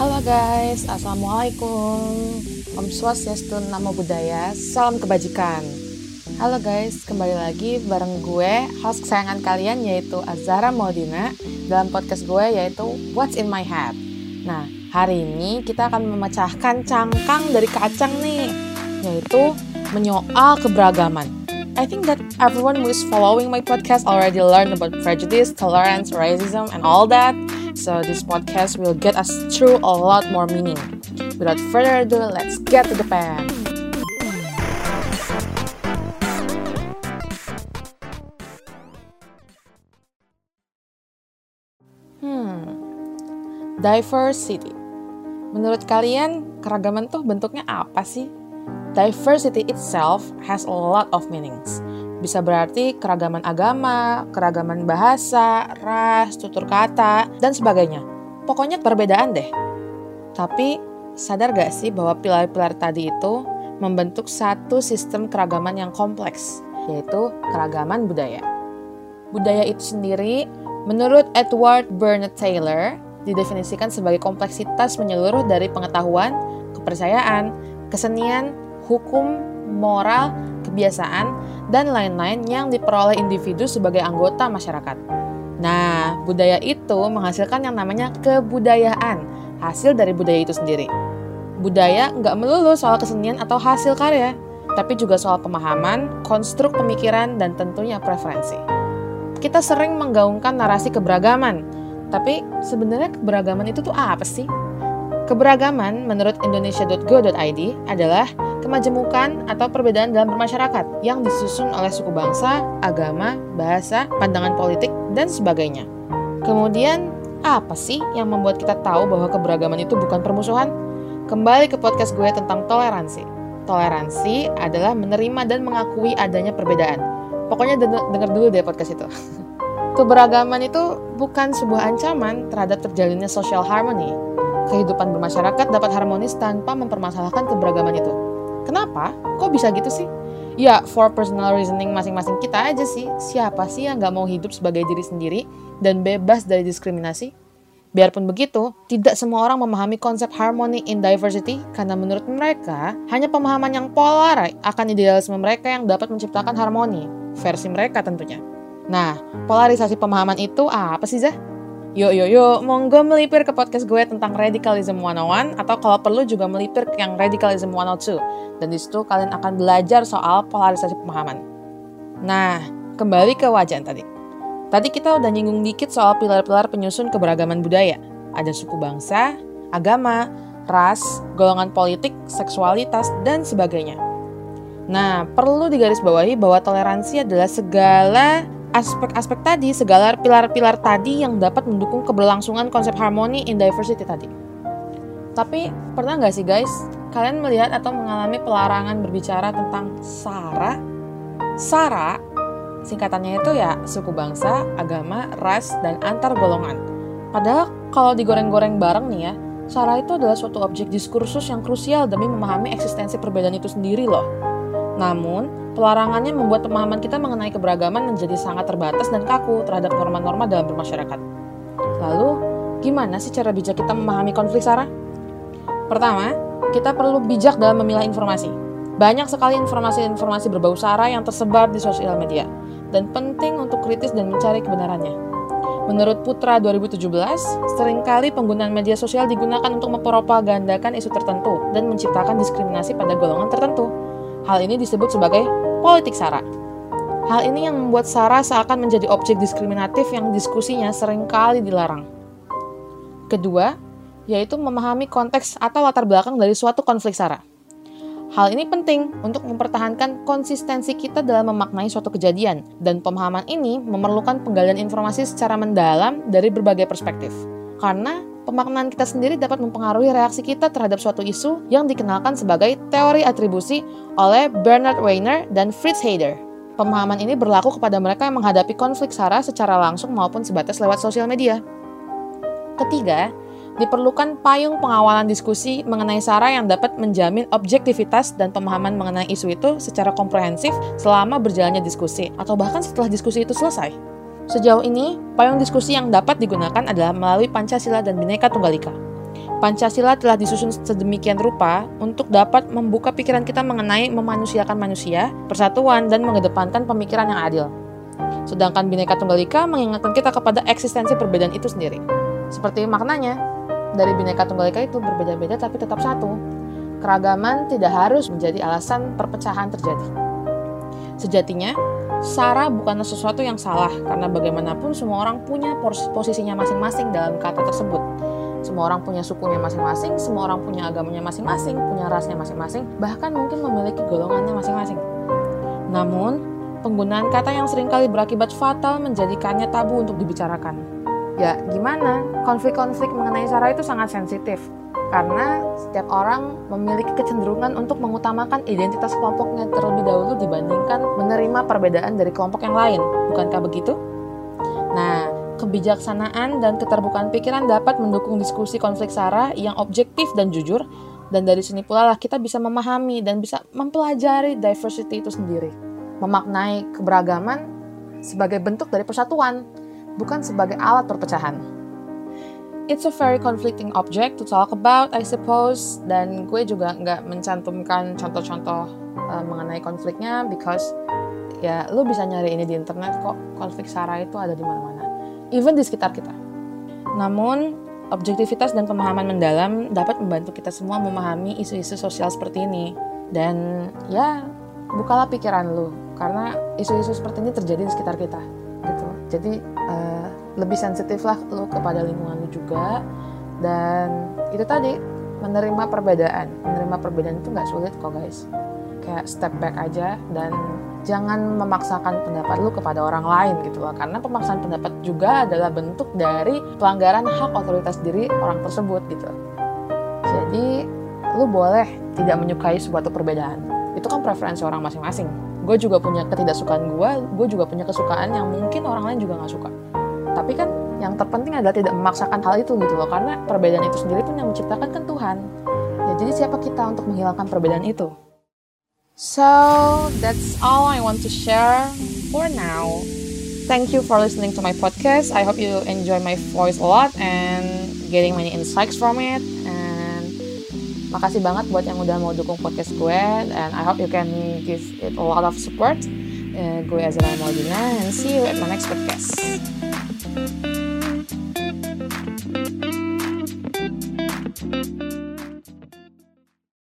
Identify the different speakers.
Speaker 1: Halo guys, Assalamualaikum. Om Swastiastu, Namo Buddhaya, Salam Kebajikan. Halo guys, kembali lagi bareng gue, host kesayangan kalian yaitu Azara Maudina Dalam podcast gue yaitu What's in my head. Nah, hari ini kita akan memecahkan cangkang dari kacang nih Yaitu menyoal keberagaman. I think that everyone who is following my podcast already learned about prejudice, tolerance, racism, and all that so this podcast will get us through a lot more meaning. Without further ado, let's get to the pen. Hmm, diversity. Menurut kalian, keragaman tuh bentuknya apa sih? Diversity itself has a lot of meanings. Bisa berarti keragaman agama, keragaman bahasa, ras, tutur kata, dan sebagainya. Pokoknya perbedaan deh. Tapi sadar gak sih bahwa pilar-pilar tadi itu membentuk satu sistem keragaman yang kompleks, yaitu keragaman budaya. Budaya itu sendiri, menurut Edward Bernard Taylor, didefinisikan sebagai kompleksitas menyeluruh dari pengetahuan, kepercayaan, kesenian, hukum, moral, kebiasaan, dan lain-lain yang diperoleh individu sebagai anggota masyarakat. Nah, budaya itu menghasilkan yang namanya kebudayaan, hasil dari budaya itu sendiri. Budaya nggak melulu soal kesenian atau hasil karya, tapi juga soal pemahaman, konstruk pemikiran, dan tentunya preferensi. Kita sering menggaungkan narasi keberagaman, tapi sebenarnya keberagaman itu tuh apa sih? Keberagaman menurut indonesia.go.id adalah kemajemukan atau perbedaan dalam bermasyarakat yang disusun oleh suku bangsa, agama, bahasa, pandangan politik, dan sebagainya. Kemudian, apa sih yang membuat kita tahu bahwa keberagaman itu bukan permusuhan? Kembali ke podcast gue tentang toleransi. Toleransi adalah menerima dan mengakui adanya perbedaan. Pokoknya denger dulu deh podcast itu. Keberagaman itu bukan sebuah ancaman terhadap terjalinnya social harmony, kehidupan bermasyarakat dapat harmonis tanpa mempermasalahkan keberagaman itu. Kenapa? Kok bisa gitu sih? Ya, for personal reasoning masing-masing kita aja sih. Siapa sih yang nggak mau hidup sebagai diri sendiri dan bebas dari diskriminasi? Biarpun begitu, tidak semua orang memahami konsep harmony in diversity karena menurut mereka, hanya pemahaman yang polar akan idealisme mereka yang dapat menciptakan harmoni, versi mereka tentunya. Nah, polarisasi pemahaman itu apa sih, Zah? Yuk, yuk, yuk, monggo melipir ke podcast gue tentang Radicalism 101 atau kalau perlu juga melipir ke yang Radicalism 102. Dan di situ kalian akan belajar soal polarisasi pemahaman. Nah, kembali ke wajan tadi. Tadi kita udah nyinggung dikit soal pilar-pilar penyusun keberagaman budaya. Ada suku bangsa, agama, ras, golongan politik, seksualitas, dan sebagainya. Nah, perlu digarisbawahi bahwa toleransi adalah segala aspek-aspek tadi, segala pilar-pilar tadi yang dapat mendukung keberlangsungan konsep harmoni in diversity tadi. Tapi pernah nggak sih guys, kalian melihat atau mengalami pelarangan berbicara tentang SARA? SARA, singkatannya itu ya suku bangsa, agama, ras, dan antar golongan. Padahal kalau digoreng-goreng bareng nih ya, SARA itu adalah suatu objek diskursus yang krusial demi memahami eksistensi perbedaan itu sendiri loh. Namun, Pelarangannya membuat pemahaman kita mengenai keberagaman menjadi sangat terbatas dan kaku terhadap norma-norma dalam bermasyarakat. Lalu, gimana sih cara bijak kita memahami konflik SARA? Pertama, kita perlu bijak dalam memilah informasi. Banyak sekali informasi-informasi berbau SARA yang tersebar di sosial media, dan penting untuk kritis dan mencari kebenarannya. Menurut Putra 2017, sering kali penggunaan media sosial digunakan untuk mempropagandakan isu tertentu dan menciptakan diskriminasi pada golongan tertentu. Hal ini disebut sebagai politik SARA. Hal ini yang membuat SARA seakan menjadi objek diskriminatif yang diskusinya sering kali dilarang. Kedua, yaitu memahami konteks atau latar belakang dari suatu konflik SARA. Hal ini penting untuk mempertahankan konsistensi kita dalam memaknai suatu kejadian, dan pemahaman ini memerlukan penggalian informasi secara mendalam dari berbagai perspektif. Karena pemaknaan kita sendiri dapat mempengaruhi reaksi kita terhadap suatu isu yang dikenalkan sebagai teori atribusi oleh Bernard Weiner dan Fritz Heider. Pemahaman ini berlaku kepada mereka yang menghadapi konflik SARA secara langsung maupun sebatas lewat sosial media. Ketiga, diperlukan payung pengawalan diskusi mengenai SARA yang dapat menjamin objektivitas dan pemahaman mengenai isu itu secara komprehensif selama berjalannya diskusi atau bahkan setelah diskusi itu selesai. Sejauh ini, payung diskusi yang dapat digunakan adalah melalui Pancasila dan Bhinneka Tunggal Ika. Pancasila telah disusun sedemikian rupa untuk dapat membuka pikiran kita mengenai memanusiakan manusia, persatuan, dan mengedepankan pemikiran yang adil. Sedangkan Bhinneka Tunggal Ika mengingatkan kita kepada eksistensi perbedaan itu sendiri. Seperti maknanya, dari Bhinneka Tunggal Ika itu berbeda-beda tapi tetap satu. Keragaman tidak harus menjadi alasan perpecahan terjadi. Sejatinya, Sara bukanlah sesuatu yang salah karena bagaimanapun semua orang punya posisinya masing-masing dalam kata tersebut. Semua orang punya sukunya masing-masing, semua orang punya agamanya masing-masing, punya rasnya masing-masing, bahkan mungkin memiliki golongannya masing-masing. Namun, penggunaan kata yang sering kali berakibat fatal menjadikannya tabu untuk dibicarakan. Ya, gimana? Konflik-konflik mengenai Sara itu sangat sensitif karena setiap orang memiliki kecenderungan untuk mengutamakan identitas kelompoknya terlebih dahulu perbedaan dari kelompok yang lain. Bukankah begitu? Nah, kebijaksanaan dan keterbukaan pikiran dapat mendukung diskusi konflik SARA yang objektif dan jujur, dan dari sini pula lah kita bisa memahami dan bisa mempelajari diversity itu sendiri. Memaknai keberagaman sebagai bentuk dari persatuan, bukan sebagai alat perpecahan it's a very conflicting object to talk about, I suppose. Dan gue juga nggak mencantumkan contoh-contoh uh, mengenai konfliknya because ya lu bisa nyari ini di internet kok konflik sara itu ada di mana-mana, even di sekitar kita. Namun objektivitas dan pemahaman mendalam dapat membantu kita semua memahami isu-isu sosial seperti ini. Dan ya bukalah pikiran lu karena isu-isu seperti ini terjadi di sekitar kita gitu. Jadi uh, lebih sensitif lah lu kepada lingkungan lu juga dan itu tadi menerima perbedaan menerima perbedaan itu nggak sulit kok guys kayak step back aja dan jangan memaksakan pendapat lu kepada orang lain gitu loh. Karena pemaksaan pendapat juga adalah bentuk dari pelanggaran hak otoritas diri orang tersebut gitu. Jadi lu boleh tidak menyukai suatu perbedaan. Itu kan preferensi orang masing-masing. Gue juga punya ketidaksukaan gue gue juga punya kesukaan yang mungkin orang lain juga nggak suka. Tapi kan yang terpenting adalah tidak memaksakan hal itu gitu loh karena perbedaan itu sendiri pun yang menciptakan kan Tuhan. Ya jadi siapa kita untuk menghilangkan perbedaan itu so that's all I want to share for now. Thank you for listening to my podcast. I hope you enjoy my voice a lot and getting many insights from it. And makasih banget buat yang udah mau dukung podcast gue. And I hope you can give it a lot of support uh, gue Azra Maudina and see you at my next podcast.